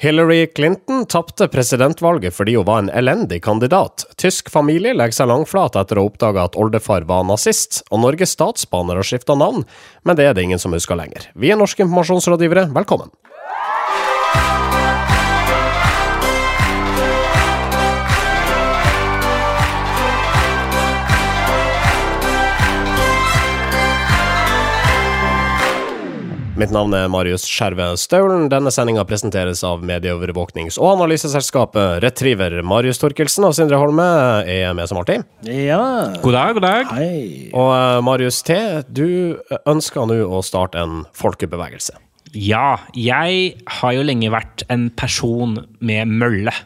Hillary Clinton tapte presidentvalget fordi hun var en elendig kandidat. Tysk familie legger seg langflat etter å oppdage at oldefar var nazist, og Norges statsbaner har skifta navn, men det er det ingen som husker lenger. Vi er norske informasjonsrådgivere, velkommen. Mitt navn er Marius Skjerve Staulen. Denne sendinga presenteres av medieovervåknings- og analyseselskapet Retriever. Marius Torkelsen og Sindre Holme er med som alltid. Ja. God dag, god dag. Hei. Og eh, Marius T, du ønsker nå å starte en folkebevegelse. Ja, jeg har jo lenge vært en person med mølle.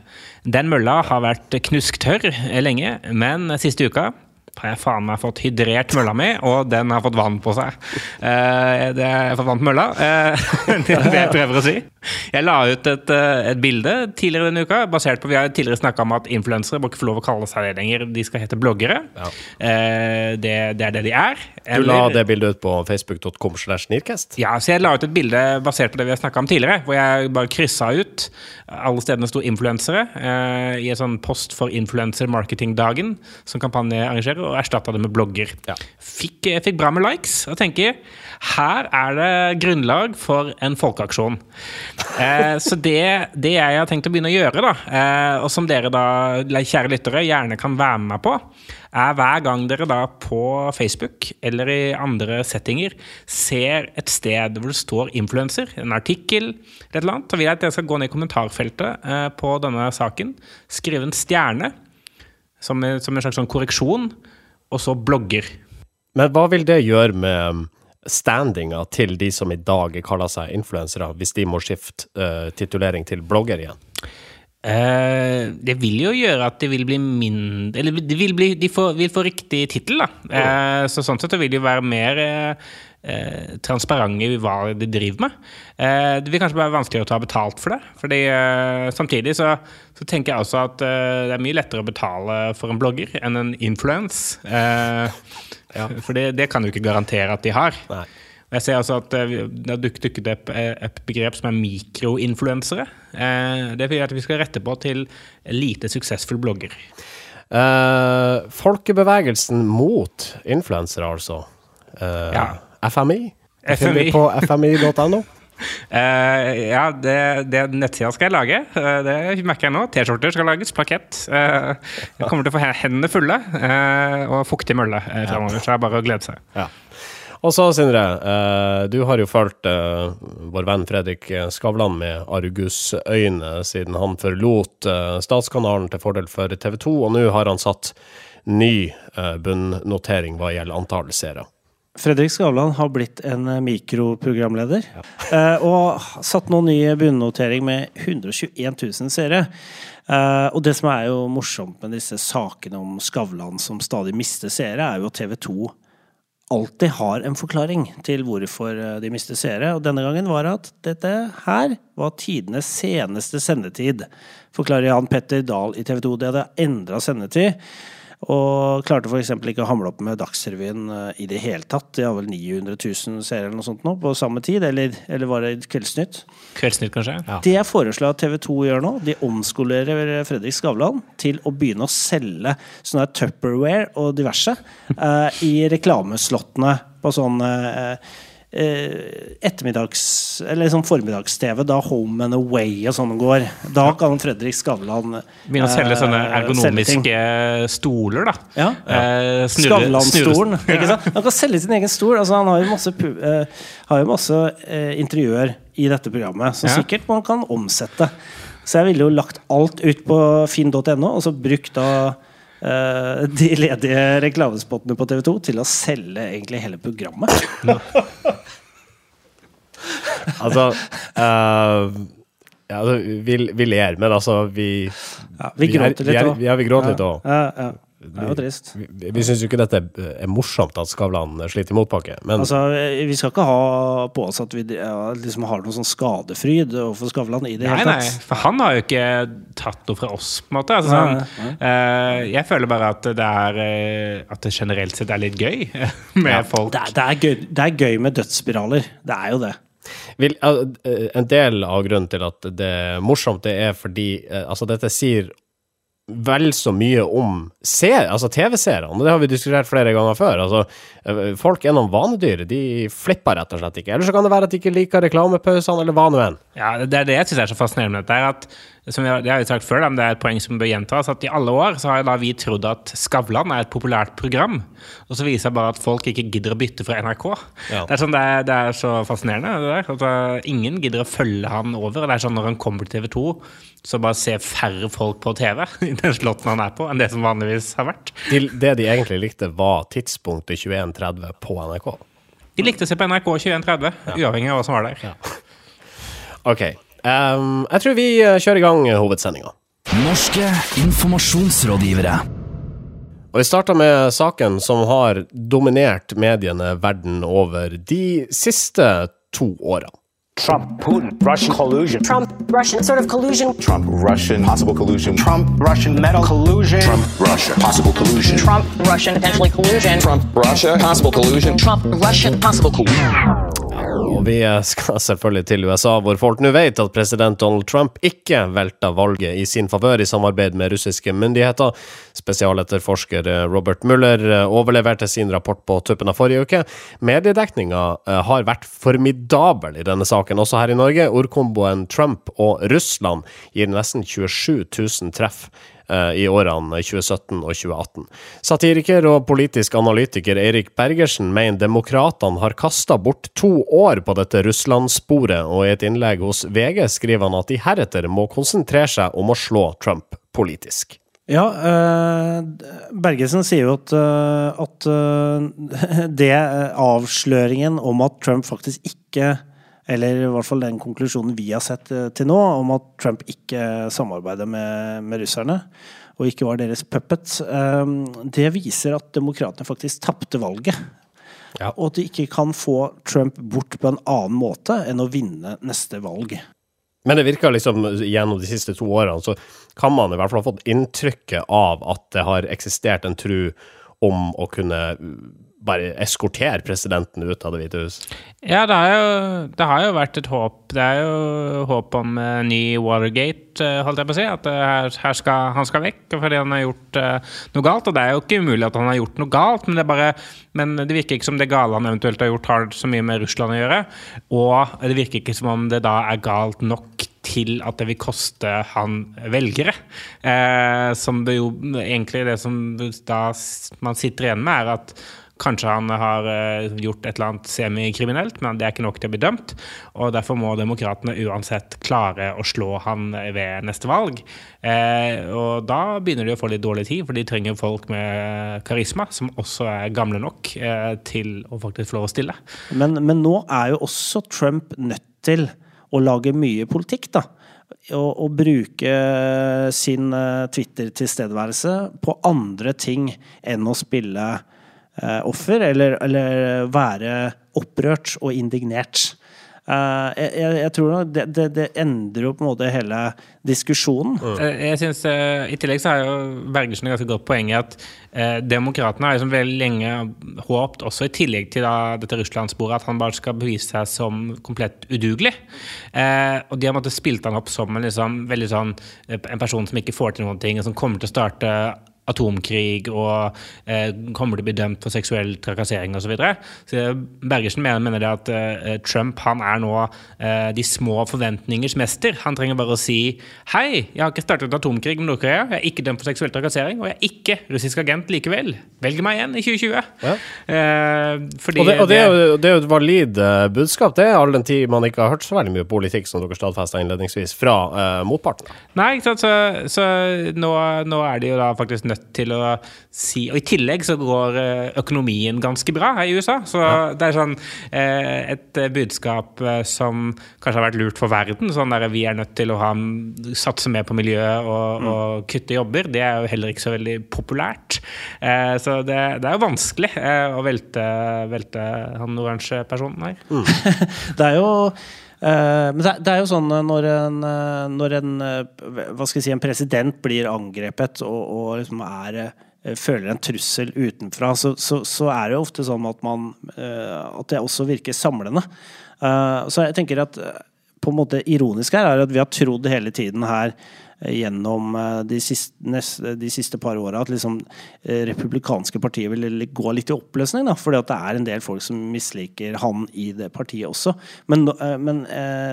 Den mølla har vært knusktørr lenge, men siste uka har jeg faen meg fått hydrert mølla mi, og den har fått vann på seg. Uh, det, jeg har fått vann på mølla. Uh, det er det jeg prøver å si. Jeg la ut et, eh, et bilde tidligere denne uka, basert på Vi har tidligere snakka om at influensere må ikke få lov å kalle seg det lenger. De skal hete bloggere. Ja. Eh, det, det er det de er. Du la det bildet ut på facebook.com slash Nearcast. Ja, så jeg la ut et bilde basert på det vi har snakka om tidligere, hvor jeg bare kryssa ut alle stedene sto influensere eh, i en sånn post for influencer marketing-dagen som kampanje arrangerer, og erstatta det med blogger. Ja. Fikk, eh, fikk bra med likes, og tenker her er det grunnlag for en folkeaksjon. Eh, så det, det jeg har tenkt å begynne å gjøre, da, eh, og som dere da, kjære lyttere, gjerne kan være med på, er hver gang dere da på Facebook eller i andre settinger ser et sted hvor det står influenser, en artikkel eller et eller annet, så vil jeg at dere skal gå ned i kommentarfeltet eh, på denne saken, skrive en stjerne som, som en slags sånn korreksjon, og så blogger. Men hva vil det gjøre med standinga til de som i dag kaller seg influensere, hvis de må skifte uh, titulering til blogger igjen? Uh, det vil jo gjøre at de vil bli mindre Eller de vil, bli, de får, vil få riktig tittel, da. Uh, så sånn sett vil vil jo være mer eh, transparente i hva de driver med. Eh, det vil kanskje være vanskeligere å ta betalt for det. Fordi eh, Samtidig så, så tenker jeg også at eh, det er mye lettere å betale for en blogger enn en influens. Eh, For det, det kan du ikke garantere at de har. Nei. Jeg ser altså at eh, Det har duk- dukket opp et begrep som er mikroinfluensere. Det vil at vi skal rette på til lite suksessfull blogger. Eh, folkebevegelsen mot influensere, altså. Eh, Ja. FMI? FMI. På fmi.no. Uh, ja, det, det nettsida skal jeg lage. Uh, det merker jeg nå. T-skjorter skal lages, plakett. Uh, jeg kommer til å få hendene fulle eh, og fuktig mølle eh, fremover, så det er bare å glede seg. Ja. Og så, Sindre, eh, du har jo fulgt eh, vår venn Fredrik Skavlan med argusøyne siden han forlot eh, statskanalen til fordel for TV 2, og nå har han satt ny eh, bunnotering hva gjelder antall seere. Fredrik Skavlan har blitt en eh, mikroprogramleder. eh, og satt nå ny bunnotering med 121 000 seere. Eh, og det som er jo morsomt med disse sakene om Skavlan som stadig mister seere, er jo at TV 2 alltid har en forklaring til hvorfor de mister seere. Og denne gangen var det at dette her var tidenes seneste sendetid. Forklarer Jan Petter Dahl i TV 2. Det hadde endra sendetid. Og klarte f.eks. ikke å hamle opp med Dagsrevyen eh, i det hele tatt. De har vel 900 000 seere eller noe sånt nå på samme tid, eller, eller var det Kveldsnytt? Kveldsnytt, kanskje? Det jeg foreslår at TV 2 gjør nå, de omskolerer Fredrik Skavlan til å begynne å selge sånne Tupperware og diverse eh, i reklameslottene på sånn eh, eh, ettermiddags... Eller sånn formiddags-TV, da Home and Away og sånn går. Da kan Fredrik Skavlan Begynne å selge sånne eh, selge ergonomiske stoler, da. Ja. Eh, snurre- Skavlan-stolen. ikke sant? Han kan selge sin egen stol. Altså, han har jo masse, pu- eh, har jo masse eh, interiør i dette programmet, som Ja. sikkert man kan omsette. Så jeg ville jo lagt alt ut på finn.no, og så brukt da eh, de ledige reklamespottene på TV 2 til å selge egentlig hele programmet. Altså uh, ja, altså, vi, vi ler, men altså, vi Ja, vi vi gråter litt vi òg. Ja, vi gråter litt òg. Ja, ja. Det er jo trist. Vi, vi syns jo ikke dette er morsomt at Skavlan sliter i motbakke, men Altså, Vi skal ikke ha på oss at vi ja, liksom har noen sånn skadefryd overfor Skavlan i det Nei, hele nei, tatt. for han har jo ikke tatt noe fra oss, på en måte. Altså, Nei, sånn, uh, jeg føler bare at det er eh, At det generelt sett er litt gøy med folk. Det er, det, er gøy, det er gøy med dødsspiraler. Det er jo det. Vil, uh, en del av grunnen til at det er morsomt, det er fordi uh, altså dette sier vel så mye om altså TV-seerne, det har vi diskutert flere ganger før. Altså, folk er noen vanedyr, de flipper rett og slett ikke. Eller så kan det være at de ikke liker reklamepausene, eller hva nå enn. Ja, det er det jeg syns er så fascinerende med dette. at som jeg, det har vi sagt før, men det er et poeng som bør gjentas, at i alle år så har da vi trodd at Skavlan er et populært program, og så viser det bare at folk ikke gidder å bytte fra NRK. Ja. Det, er sånn, det, er, det, er så fascinerende. det der, at Ingen gidder å følge han over. Det er sånn Når han kommer til TV 2, så bare ser færre folk på TV i den slåtten han er på, enn det som vanligvis har vært. Det de egentlig likte, var tidspunktet 21.30 på NRK. De likte å se på NRK 21.30, ja. uavhengig av hva som var der. Ja. Ok. Um, jeg tror vi eh, kjører i gang hovedsendinga. Norske informasjonsrådgivere. Og Vi starter med saken som har dominert mediene verden over de siste to årene. Trump, Putin, Russian collusion. Trump, Russian sort of collusion. Trump, Russian, possible collusion. Trump, Russian metal collusion. Trump, Russia, possible collusion. Trump, Russian, potentially collusion. Trump, Russia, possible collusion. Trump, Russian, possible collusion. Og vi skal selvfølgelig til USA, hvor folk nå vet at president Donald Trump ikke velta valget i sin favør i samarbeid med russiske myndigheter. Spesialetterforsker Robert Mueller overleverte sin rapport på tuppen av forrige uke. Mediedekninga eh, har vært formidabel i denne saken, også her i Norge. Ordkomboen Trump og Russland gir nesten 27 000 treff i årene 2017 og 2018. Satiriker og politisk analytiker Eirik Bergersen mener demokratene har kasta bort to år på dette Russland-sporet, og i et innlegg hos VG skriver han at de heretter må konsentrere seg om å slå Trump politisk. Ja, uh, Bergesen sier jo at, uh, at det avsløringen om at Trump faktisk ikke eller i hvert fall den konklusjonen vi har sett eh, til nå, om at Trump ikke samarbeider med, med russerne, og ikke var deres puppet, eh, det viser at demokratene faktisk tapte valget. Ja. Og at de ikke kan få Trump bort på en annen måte enn å vinne neste valg. Men det virker liksom gjennom de siste to årene, så kan man i hvert fall ha fått inntrykket av at det har eksistert en tru om å kunne bare eskortere presidenten ut av Det hvite hus? Ja, det har, jo, det har jo vært et håp. Det er jo håp om uh, ny Watergate, uh, holdt jeg på å si. At uh, her, her skal, han skal vekk fordi han har gjort noe galt. Og det er jo ikke umulig at han har gjort noe galt, men det, bare, men det virker ikke som det gale han eventuelt har gjort, har så mye med Russland å gjøre. Og det virker ikke som om det da er galt nok til at det vil koste han velgere. Eh, som det jo egentlig det som da man sitter igjen med, er at Kanskje han har eh, gjort et eller annet semikriminelt, men det er ikke nok til å bli dømt. Og derfor må demokratene uansett klare å slå han ved neste valg. Eh, og da begynner de å få litt dårlig tid, for de trenger folk med karisma, som også er gamle nok eh, til å faktisk få lov å stille. Men, men nå er jo også Trump nødt til å lage mye politikk, da. Og bruke sin Twitter-tilstedeværelse på andre ting enn å spille offer, eller, eller, være opprørt og indignert. Uh, jeg, jeg, tror det, det, det, endrer jo på en måte hele diskusjonen. Mm. Jeg synes, uh, I tillegg så har jo Bergersen et ganske godt poeng i at uh, demokratene har liksom veldig lenge håpt, også i tillegg til da, dette Russland-sporet, at han bare skal bevise seg som komplett udugelig. og de har måttet spilt han opp som en, liksom, veldig sånn, en person som ikke får til noen ting, og som kommer til å starte atomkrig og eh, kommer til å bli dømt for seksuell trakassering osv. Bergersen mener, mener det at eh, Trump han er nå eh, de små forventningers mester. Han trenger bare å si hei, jeg har ikke startet atomkrig med Nord-Korea, jeg er ikke dømt for seksuell trakassering, og jeg er ikke russisk agent likevel. Velg meg igjen i 2020. Ja. Eh, og, det, og det, er jo, det, er jo, et valid uh, budskap, det, all den tid man ikke har hørt så veldig mye politikk som dere stadfesta innledningsvis, fra motparten. Nei, sant, så, så nå, nå er de jo da faktisk nødt til å si Og i tillegg så går eh, økonomien ganske bra her i USA. Så ja. det er sånn eh, et budskap eh, som kanskje har vært lurt for verden. Sånn der vi er nødt til å ha, satse mer på miljøet og, mm. og, kutte jobber. Det er jo heller ikke så veldig populært. Så det, det er jo vanskelig å velte, velte han oransje personen her. Mm. det er jo men det, er jo sånn når en, når en, hva skal jeg si, en president blir angrepet og, og liksom er føler en trussel utenfra, så, så, så, er det jo ofte sånn at man At det også virker samlende. Eh, så jeg tenker at eh, på en måte ironisk her er at vi har trodd hele tiden her eh, gjennom eh, de siste, de siste par åra at liksom eh, republikanske partier vil gå litt i oppløsning. Da, fordi det er en del folk som misliker han i det partiet også. Men, eh, men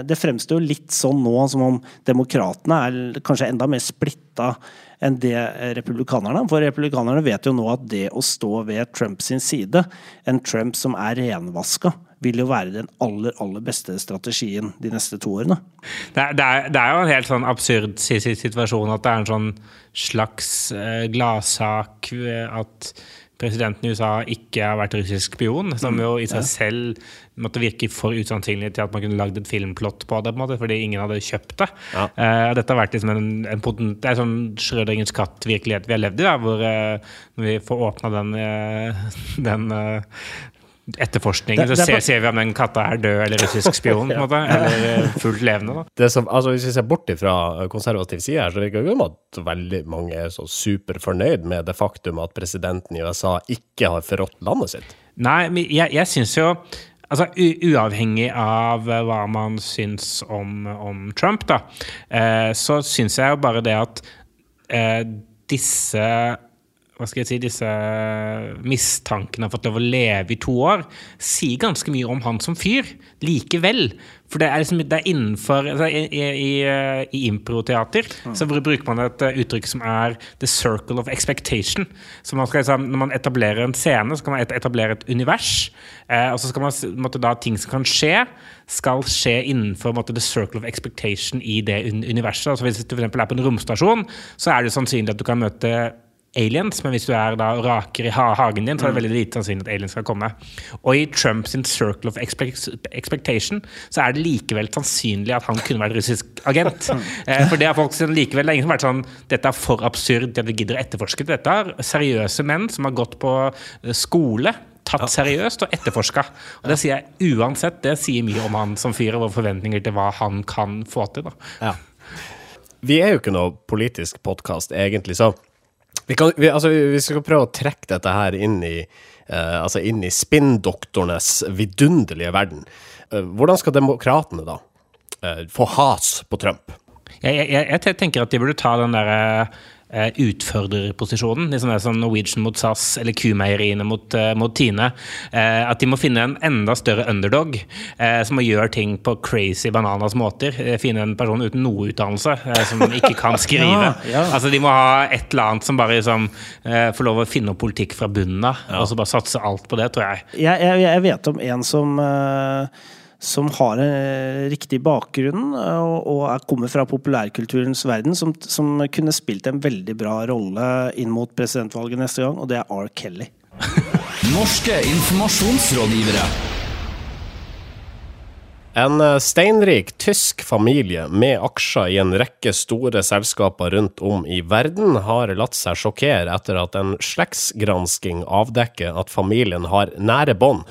det fremstår jo litt sånn nå som om demokratene er kanskje enda mer splitta enn det republikanerne. For republikanerne vet jo nå at det å stå ved Trump sin side, en Trump som er renvaska, vil jo være den aller, aller beste strategien de neste to årene. Det er, det, er, det er jo en helt sånn absurd si- si- situasjon at det er en sånn slags eh, gladsak at presidenten i USA ikke har vært russisk spion, som jo i seg selv måtte virke for usannsynlig til at man kunne lagd et filmplott på det, på en måte, fordi ingen hadde kjøpt det. Ja. Uh, dette har vært liksom en, en potent, det er sånn Schrødingens katt-virkelighet vi har levd i, da, hvor uh, når vi får åpna den, uh, den etterforskningen, Det- så det er ser, ser vi om den katta er død eller russisk spion, på en måte, eller eh, fullt levende. da. Det som, altså Hvis vi ser bort fra konservativ side her, så virker det som at veldig mange er så superfornøyd med det faktum at presidenten i USA ikke har forrådt landet sitt. Nei, men jeg, jeg syns jo Altså, u Uavhengig av eh, hva man syns om, om Trump, da, eh, så syns jeg jo bare det at eh, disse hva skal jeg si, disse mistankene har fått lov å leve i to år, sier ganske mye om han som fyr likevel. For det er, liksom, det er innenfor altså, I, i, i, improteater i improteater så bruker man et eh, uttrykk som er 'the circle of expectation'. Så man skal, liksom, Når man etablerer en scene, så kan man etablere et univers. Eh, og så skal man måtte, da ting som kan skje, skal skje innenfor måtte, the circle of expectation i det universet. Altså Hvis du for er på en romstasjon, så er det sannsynlig at du kan møte aliens, men hvis du er da raker i ha hagen din, så er det veldig lite sannsynlig at aliens skal komme. Og i Trumps circle of expectation så er det likevel sannsynlig at han kunne vært russisk agent. Eh, For det har folk likevel det er ingen som har vært sånn Dette er for absurd til at vi gidder å etterforske det. Dette er seriøse menn som har gått på eh, skole. Tatt seriøst og etterforska. Og det sier jeg uansett, det sier mye om han som fyr og våre forventninger til hva han kan få til. da. Vi er jo ikke noe politisk podkast, egentlig, så vi, kan, vi, altså, vi skal prøve å trekke dette her inn i, uh, altså inn i spinndoktorenes vidunderlige verden. Uh, hvordan skal demokratene da uh, få has på Trump? Jeg, jeg, jeg tenker at de burde ta den derre utfordrerposisjonen. liksom det som Norwegian mot SAS eller Kumeieriene mot, eh, mot Tine. Eh, at de må finne en enda større underdog eh, som må gjøre ting på crazy bananas måter. Eh, finne en person uten noe utdannelse eh, som ikke kan skrive. Ja, ja. Altså De må ha et eller annet som bare liksom, eh, får lov å finne opp politikk fra bunnen av, og så bare satse alt på det, tror jeg. Jeg, jeg, jeg vet om en som eh, som har en riktig bakgrunn eh, og, og er, kommer fra populærkulturens verden, som, som kunne spilt en veldig bra rolle inn mot presidentvalget neste gang, og det er R. Kelly. Norske informasjonsrådgivere. En eh, steinrik tysk familie med aksjer i en rekke store selskaper rundt om i verden har latt seg sjokkere etter at en slektsgransking avdekker at familien har nære bånd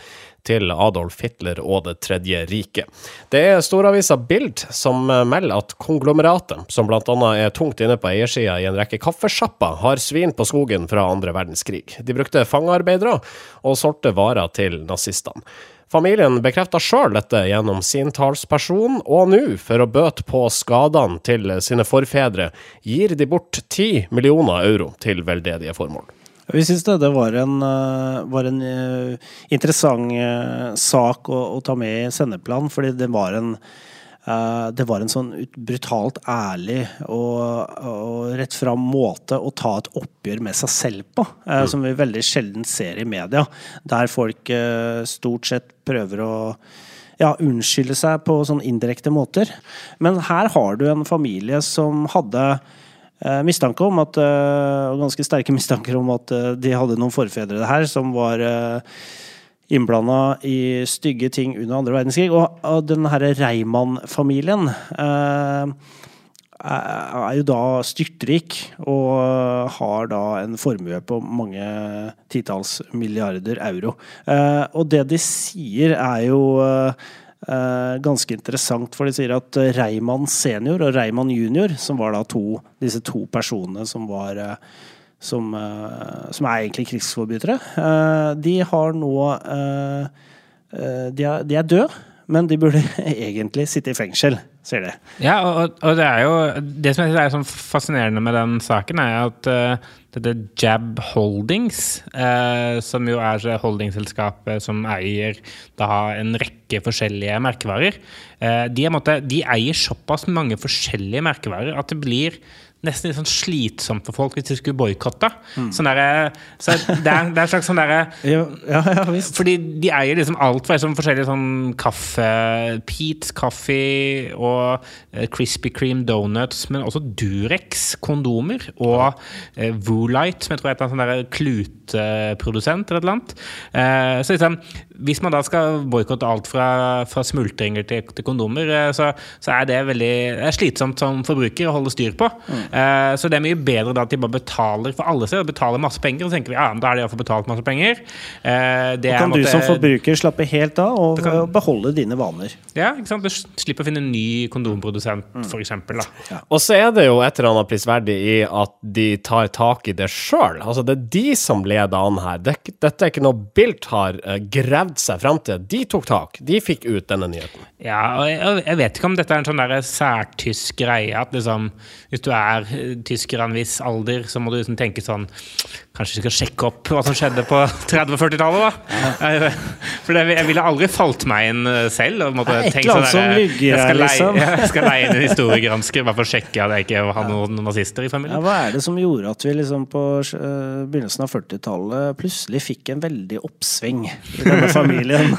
til Adolf Hitler og Det tredje riket. Det er storavisa Bild som melder at konglomeratet, som bl.a. er tungt inne på eiersida i en rekke kaffesjapper, har svin på skogen fra andre verdenskrig. De brukte fangearbeidere og solgte varer til nazistene. Familien bekrefter sjøl dette gjennom sin talsperson, og nå, for å bøte på skadene til sine forfedre, gir de bort 10 millioner euro til veldedige formål. Vi syns det, det var en, eh, var en eh, interessant eh, sak å, å ta med i sendeplan, fordi det var en det var en sånn brutalt ærlig og, og rett fram måte å ta et oppgjør med seg selv på, mm. som vi veldig sjelden ser i media. Der folk stort sett prøver å ja, unnskylde seg på sånn indirekte måter. Men her har du en familie som hadde mistanke om at eh, ganske sterke mistanker om at eh, de hadde noen forfedre her som var innblanda i stygge ting under andre verdenskrig. Og, den herre Reimann-familien eh, er jo da styrtrik og har da en formue på mange titalls milliarder euro. Eh, og det de sier er jo eh, ganske interessant, for de sier at Reimann senior og Reimann junior, som var da to, disse to personene som var eh, som, eh, som er egentlig krigsforbrytere, eh, de har nå eh, eh, de er, de er døde, men de burde egentlig sitte i fengsel, sier de. Ja, og, og det er jo Det som jeg synes er sånn fascinerende med den saken, er at uh, dette Jab Holdings, uh, som jo er holdingselskapet som eier da en rekke forskjellige merkevarer, uh, de, måtte, de eier såpass mange forskjellige merkevarer at det blir nesten litt sånn slitsomt for folk hvis de skulle boikotte. Mm. Sånn der, så det, er, det er en slags sånn derre ja, ja, ja. Fordi de eier liksom alt fra liksom forskjellige sånn kaffe Pete's Kaffe og uh, Krispy Kreme donuts, men også Durex kondomer og uh, Woolite, som jeg tror er en sånn der kluteprodusent eller et eller annet. Uh, så liksom, hvis man da skal boikotte alt fra, fra smultringer til, til kondomer, så, så, er det veldig det er slitsomt som forbruker å holde styr på. Mm. Uh, så det er mye bedre da at de bare betaler for alle steder. betaler masse penger. Og så tenker vi ja, da er de iallfall betalt masse penger. Uh, det kan måtte, du som forbruker slappe helt av og kan, beholde dine vaner. Ja, ikke sant? du slipper å finne en ny kondomprodusent, mm. f.eks. Ja. Og så er det jo et eller annet prisverdig i at de tar tak i det sjøl. Altså, det er de som leder an her. Det, dette er ikke noe Bilt har uh, gravd seg fram til. De tok tak. De fikk ut denne nyheten. Ja, og jeg, jeg vet ikke om dette er en sånn der særtysk greie. At liksom, hvis du er er tysker av en viss alder, så må du liksom tenke sånn Kanskje vi skal sjekke opp hva som skjedde på 30- og 40-tallet, da? For det, jeg ville aldri falt meg inn eh, selv. Og måtte Nei, eller sånn der, ligger jeg skal, leie, liksom. jeg skal leie inn en historiegransker bare for å sjekke at jeg ikke har noen nazister i familien. Ja, hva er det som gjorde at vi liksom på begynnelsen av 40-tallet plutselig fikk en veldig oppsving i denne familien?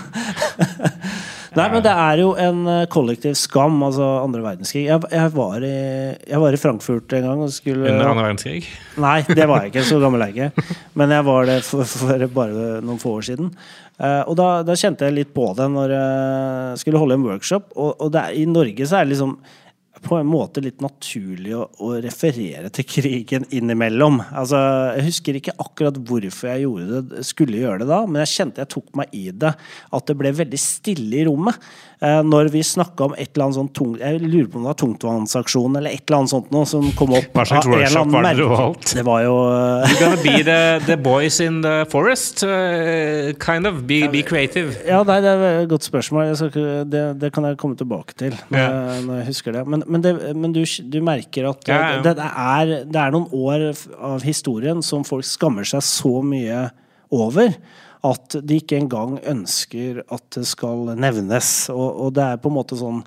Nei, men det er jo en eh, kollektiv skam, altså andre verdenskrig. Jeg, jeg, var, i, jeg var, i, Frankfurt en gang og skulle Under andre verdenskrig? Nei, det var jeg ikke. Så gammel er jeg ikke. Men jeg var det for, for bare noen få år siden. Uh, og da, da, kjente jeg litt på det når jeg skulle holde en workshop. Og, og er, i Norge så er det liksom på en måte litt naturlig å, å, referere til krigen innimellom. Altså, jeg husker ikke akkurat hvorfor jeg det, skulle gjøre det da, men jeg kjente jeg tok meg i det. At det ble veldig stille i rommet. Eh, når vi snakka om et eller annet sånt tungt Jeg lurer på om det var tungtvannsaksjon eller et eller annet sånt noe som kom opp. Hva slags workshop var det du? Det var jo uh, You're gonna be the, the, boys in the forest, uh, kind of. Be, be, creative. Ja, nei, det er et godt spørsmål. Det, det, kan jeg komme tilbake til når, yeah. når jeg husker det. Men, men, det, men du, du, merker at ja, ja. Det, er, det er noen år av historien som folk skammer seg så mye over at de ikke engang ønsker at det skal nevnes. Og, og det er på en måte sånn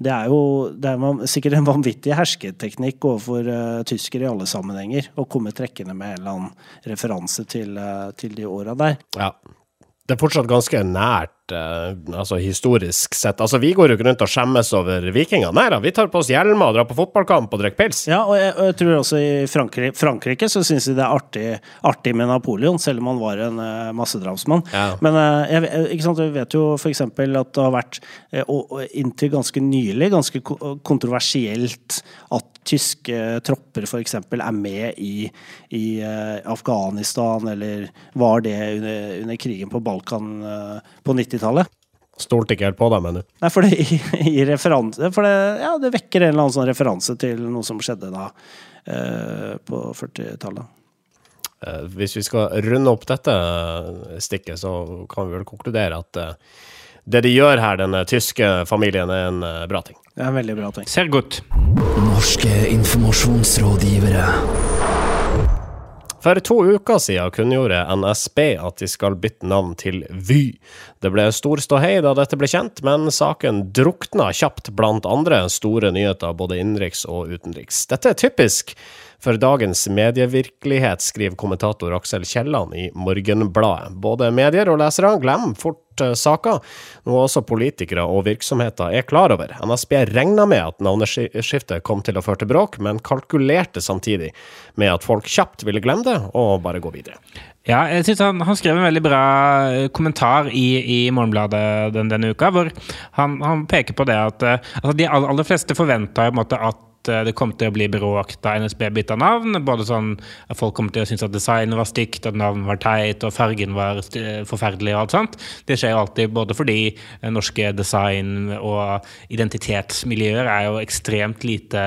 det er jo det er sikkert en vanvittig hersketeknikk overfor uh, tyskere i alle sammenhenger å komme trekkende med en eller annen referanse til, uh, til de åra der. Ja. Det er fortsatt ganske nært uh, altså historisk sett. Altså, Vi går jo ikke rundt og skjemmes over vikinger. Nei da, vi tar på oss hjelmer og drar på fotballkamp og drikker pils. Ja, og jeg, og jeg, tror også i Frankrike, Frankrike så syns de det er artig, artig, med Napoleon, selv om han var en uh, massedrapsmann. Ja. Men uh, jeg, ikke sant, vi vet jo f.eks. at det har vært, uh, inntil ganske nylig, ganske kontroversielt at tyske tropper f.eks. er med i, i Afghanistan, eller var det under, under krigen på Balkan på 90 90-tallet. Stolte ikke helt på deg, mener du? Nei, for det, i, referanse, for det, ja, det vekker en eller annen sånn referanse til noe som skjedde da eh, på 40-tallet. Eh, hvis vi skal runde opp dette stikket, så kan vi vel konkludere at eh, det de gjør her, den tyske familien, er en eh, bra ting. Det er en veldig bra ting. Ser godt. Norske informasjonsrådgivere. For to uker siden kunngjorde NSB at de skal bytte navn til Vy. Det ble stor ståhei da dette ble kjent, men saken drukna kjapt blant andre store nyheter både innenriks og utenriks. Dette er typisk for dagens medievirkelighet, skriver kommentator Aksel Kielland i Morgenbladet. Både medier og lesere glemmer fort uh, saker, noe også politikere og virksomheter er klar over. NSB regna med at navneskiftet kom til å føre til bråk, men kalkulerte samtidig med at folk kjapt ville glemme det og bare gå videre. Ja, jeg synes han, han, skrev en veldig bra eh, kommentar i, i Morgenbladet den, denne uka, hvor han, han, peker på det at uh, altså de aller fleste forventa at eh, det kom til å bli bråk da NSB bytta navn. Både sånn at folk kom til å synes at designet var stygt, at navnet var teit og fargen var forferdelig og alt sånt. Det skjer alltid både fordi eh, norske design- og identitetsmiljøer er jo ekstremt lite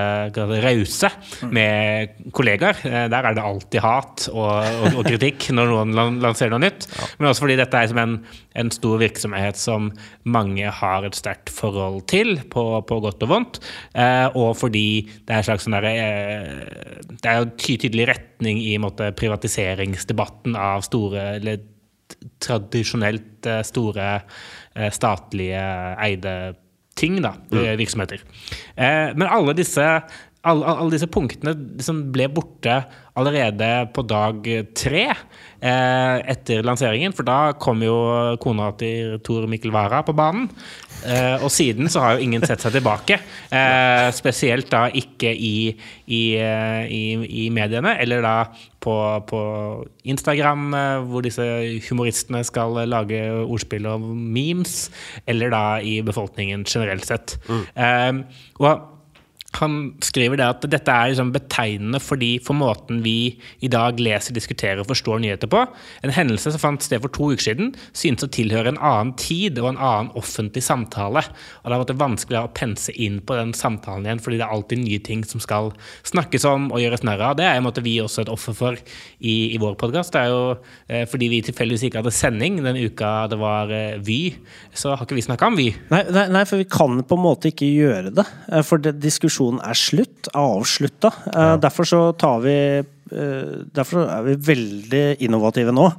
rause med kollegaer. Eh, Der er det alltid hat og, og, og kritikk når noen lanserer noe nytt. Men også fordi dette er som en, en stor virksomhet som mange har et sterkt forhold til, på, på godt og vondt. Eh, og fordi det er sånn derre eh, Det er jo ty- tydelig retning i måte, privatiseringsdebatten av store eller tradisjonelt eh, store eh, statlige eide ting, da, eh, virksomheter. Men alle disse alle, alle disse punktene liksom ble borte allerede på dag tre eh, etter lanseringen. For da kom jo kona til Tor Mikkel Wara på banen. Eh, og siden så har jo ingen sett seg tilbake. Eh, spesielt da ikke i, i, eh, i, i mediene, eller da på, på Instagram, eh, hvor disse humoristene skal lage ordspill og memes, eller da i befolkningen generelt sett. Eh, og han skriver det at dette er liksom betegnende fordi for måten vi i dag leser, diskuterer og forstår nyheter på. En hendelse som fant sted for to uker siden, synes å tilhøre en annen tid og en annen offentlig samtale. Og det har vært vanskelig å pense inn på den samtalen igjen, fordi det er alltid nye ting som skal snakkes om og gjøres narr av. Det er måte vi også et offer for i, i vår podkast. Det er jo eh, fordi vi tilfeldigvis ikke hadde sending den uka det var eh, Vy, så har ikke vi snakka om Vy. Nei, nei, nei, for vi kan på en måte ikke gjøre det. eh, For det, diskusjonen er slutt, avslutta. Ja. Derfor så tar vi eh, Derfor er vi veldig innovative nå.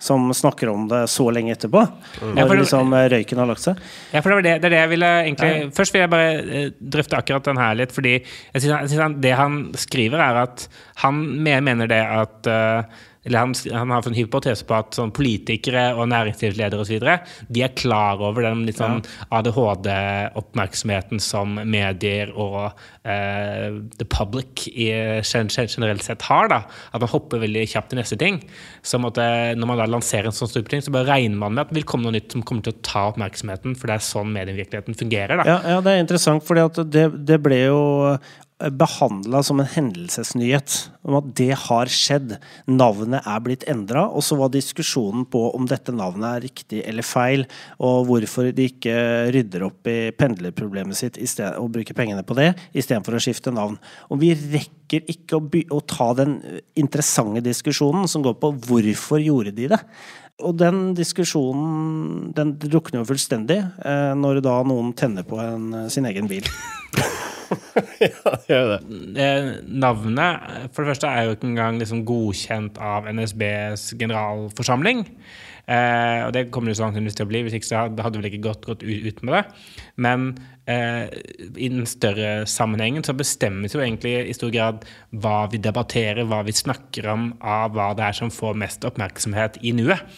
Som snakker om det så lenge etterpå. Mm. Når liksom eh, røyken har lagt seg. Ja, for det, var det, det er det jeg ville egentlig Først vil jeg bare eh, drøfte akkurat den her litt, fordi jeg synes, han- det han skriver, er at han me- mener det at eh, eller han, han har en hypotese på at sånn politikere og næringslivsledere osv. de er klar over den litt sånn ADHD-oppmerksomheten som medier og eh, the public i, generelt sett har. da, At man hopper veldig kjapt til neste ting. Så måtte, når man da lanserer en sånn type ting, så bare regner man med at det vil komme noe nytt som kommer til å ta oppmerksomheten, for det er sånn medievirkeligheten fungerer. da. Ja, ja, det er interessant, fordi at det, det ble jo behandla som en hendelsesnyhet. Om at det har skjedd. Navnet er blitt endra. Og så var diskusjonen på om dette navnet er riktig eller feil, og hvorfor de ikke rydder opp i pendlerproblemet sitt sted, og bruker pengene på det, istedenfor å skifte navn. Og vi rekker ikke å, by å ta den interessante diskusjonen som går på hvorfor gjorde de det. Og den diskusjonen den drukner jo fullstendig eh, når da noen tenner på en, sin egen bil. Gjør det. Eh, navnet for det første er jo ikke engang liksom godkjent av NSBs generalforsamling. Eh, og det kommer det langt til å bli, hvis ikke så hadde vel ikke gått, gått ut, med det. Men eh, i den større sammenhengen så bestemmes jo egentlig i stor grad hva vi debatterer, hva vi snakker om, av hva det er som får mest oppmerksomhet i nuet.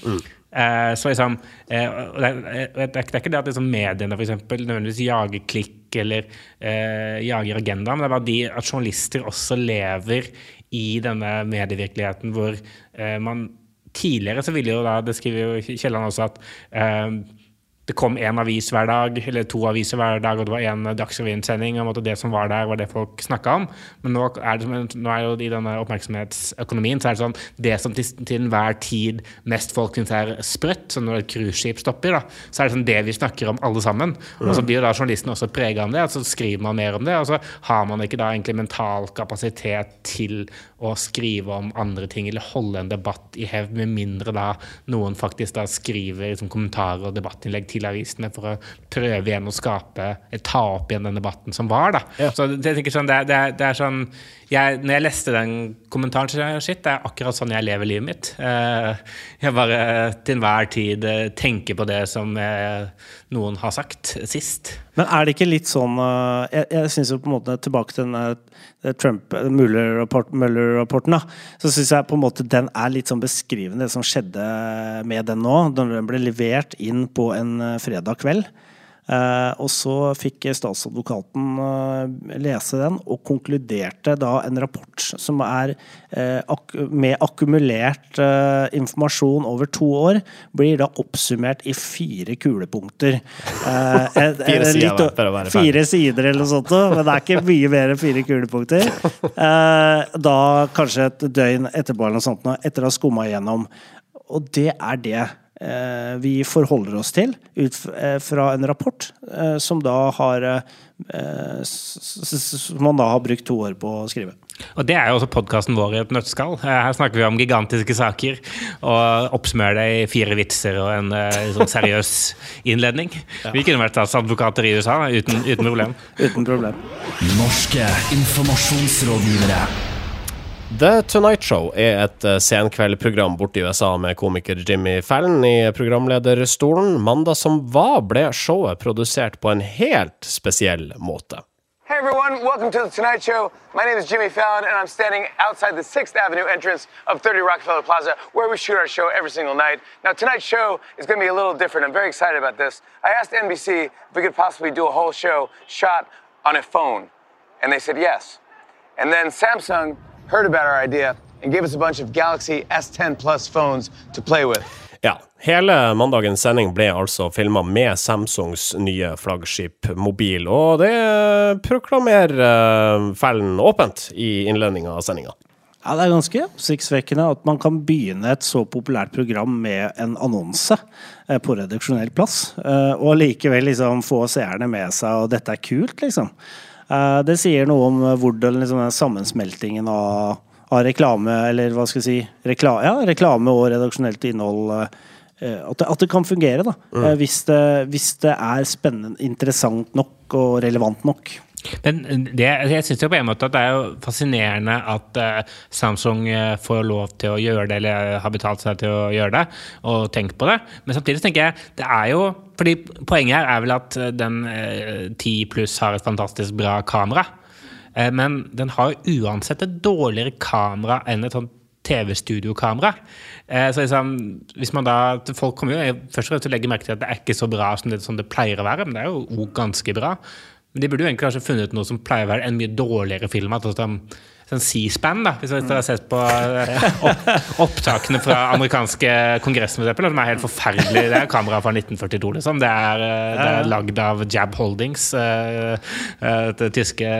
Eh, så liksom, eh, det, er- det, er, er ikke det at liksom mediene for eksempel, nødvendigvis jager klikk eller eh, jager agenda, men det er bare de at journalister også lever i denne medievirkeligheten hvor eh, man Tidligere så ville jo da, det skriver jo Kielland også, at eh, det kom én avis hver dag, eller to aviser hver dag, og det var én Dagsrevyen-sending. og Det som var der, var det folk snakka om. Men nå er, det, nå er jo i denne oppmerksomhetsøkonomien så er det sånn det som til, til enhver tid mest folk syns er sprøtt, som når et cruiseskip stopper, da, så er det sånn det vi snakker om alle sammen. Og så blir jo da journalisten også prega av det, og så skriver man mer om det. Og så har man ikke da egentlig mental kapasitet til å skrive om andre ting, eller holde en debatt i hevd, med mindre da noen faktisk da skriver liksom, kommentarer og debattinnlegg til avisene for å prøve igjen å skape ta opp igjen den debatten som var. da. Så jeg tenker sånn, det, det, det er sånn jeg, Når jeg leste den kommentaren, så jeg, shit, det er akkurat sånn jeg lever livet mitt. Eh, jeg bare til enhver tid eh, tenker på det som eh, noen har sagt sist. Men er det ikke litt sånn Jeg, jeg syns jo på en måte tilbake til den Trump-Muller-rapporten, da. Så syns jeg på en måte den er litt sånn beskrivende, det som skjedde med den nå. Den ble levert inn på en fredag kveld. Eh, og så fikk statsadvokaten eh, lese den, og konkluderte da en rapport som er eh, med akkumulert informasjon over to år, blir da oppsummert i fire kulepunkter. Eh, Fire sider, litt. Fire sider eller noe sånt, men det er ikke mye mer enn fire kulepunkter. Eh, da kanskje et døgn etterpå eller noe sånt, etter å ha skumma igjennom. Og det er det vi forholder oss til ut eh, fra en rapport eh, som da har eh, Som man da har brukt to år på å skrive. Og det er jo også podkasten vår i et nøtteskall. Eh, Her snakker vi om gigantiske saker og oppsummerer det i fire vitser og en eh, sånn seriøs innledning. Vi kunne vært statsadvokater i USA uten, uten problem. Uten problem. Norske informasjonsrådgivere. The Tonight Show er et eh, senkveldprogram borte i USA med komiker Jimmy Fallon i programlederstolen. Mandag som var, ble showet produsert på en helt spesiell måte. Hey everyone, welcome to the Tonight Show. My name is Jimmy Fallon, and I'm standing outside the 6th Avenue entrance of 30 Rockefeller Plaza, where we shoot our show every single night. Now, tonight's show is going to be a little different. I'm very excited about this. I asked NBC if we could possibly do a whole show shot on a phone, and they said yes. And then Samsung heard about our idea and gave us a bunch of Galaxy S10 Plus phones to play with. Ja, hele mandagens sending ble altså filma med Samsungs nye flaggskipmobil, og det proklamerer Fellen åpent i innledninga av sendinga. Ja, Det er ganske oppsiktsvekkende at man kan begynne et så populært program med en annonse eh, på redaksjonell plass, eh, og likevel liksom få seerne med seg, og dette er kult, liksom. Eh, Det sier noe om hvordan liksom, den sammensmeltingen av, av reklame, eller hva skal jeg si, rekla, ja, reklame og redaksjonelt innhold eh, at det, at det kan fungere, da. Mm. Hvis, det, hvis det er spennende, interessant nok og relevant nok. Men det, jeg syns på en måte at det er jo fascinerende at uh, Samsung eh, får lov til å gjøre det, eller har betalt seg til å gjøre det, og tenkt på det. Men samtidig tenker jeg det er jo fordi Poenget her er vel at eh, den uh, 10 pluss har et fantastisk bra kamera. Uh, men den har uansett et dårligere kamera enn et sånt TV-studiokamera. Eh, så liksom, hvis man da, Folk kommer jo først og fremst til å legge merke til at det er ikke så bra som det, som det pleier å være, men det er jo ganske bra. Men de burde jo egentlig kanskje funnet noe som pleier å være en mye dårligere film. At sånn, sånn C-span, da, hvis dere har sett på eh, opp, opptakene fra amerikanske kongressen, for eksempel, som er helt forferdelig. Det er kamera fra 1942, liksom. Det er, eh, det er lagd av Jab Holdings, eh, eh, det tyske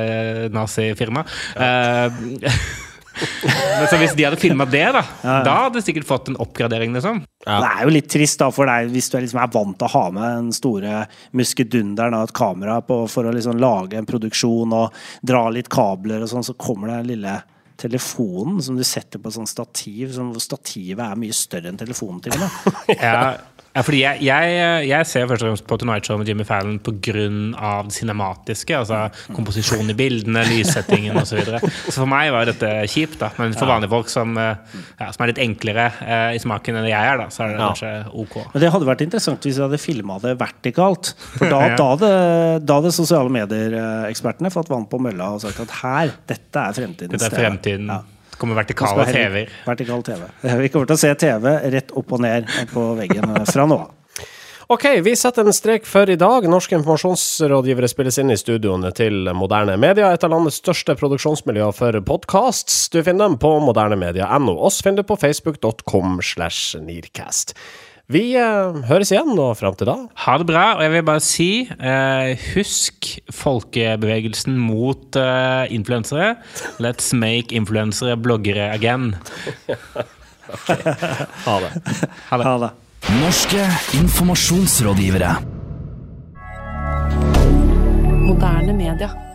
nazifirmaet. Ja. så hvis de hadde filma det, da, da hadde de sikkert fått en oppgradering, liksom. Det er jo litt trist da for deg hvis du er, liksom er vant til å ha med den store muskedunderen av et kamera på, for å liksom lage en produksjon og dra litt kabler og sånn, så kommer den lille telefonen som du setter på sånn stativ, som hvor stativet er mye større enn telefonen til og med. Ja, ja fordi jeg, jeg, jeg ser først og fremst på Tonight Show med Jimmy Fallon pga. det cinematiske. Altså komposisjonen i bildene, lyssettingen osv. Så, videre. så for meg var dette kjipt, da. Men for vanlige folk som, eh, ja, som er litt enklere eh, i smaken enn jeg er, da, så er det kanskje ok. Men det hadde vært interessant hvis vi hadde filma det vertikalt. For da, Ja. da hadde, da hadde sosiale medier-ekspertene fått vann på mølla og sagt at her, dette er fremtidens Dette er fremtiden. Ja. Kommer vertikale TV-er. Vertikal TV. Vi kommer til å se TV rett opp og ned på veggen fra nå av. Ok, vi setter en strek for i dag. Norske informasjonsrådgivere spilles inn i studioene til Moderne Media, et av landets største produksjonsmiljøer for podkasts. Du finner dem på modernemedia.no. Oss finner du på facebook.com slash nearcast. Vi eh, høres igjen, og fram til da Ha det bra. Og jeg vil bare si, eh, husk folkebevegelsen mot eh, influensere. Let's make influensere bloggere again. ha det. Ha det. Norske informasjonsrådgivere. Moderne media.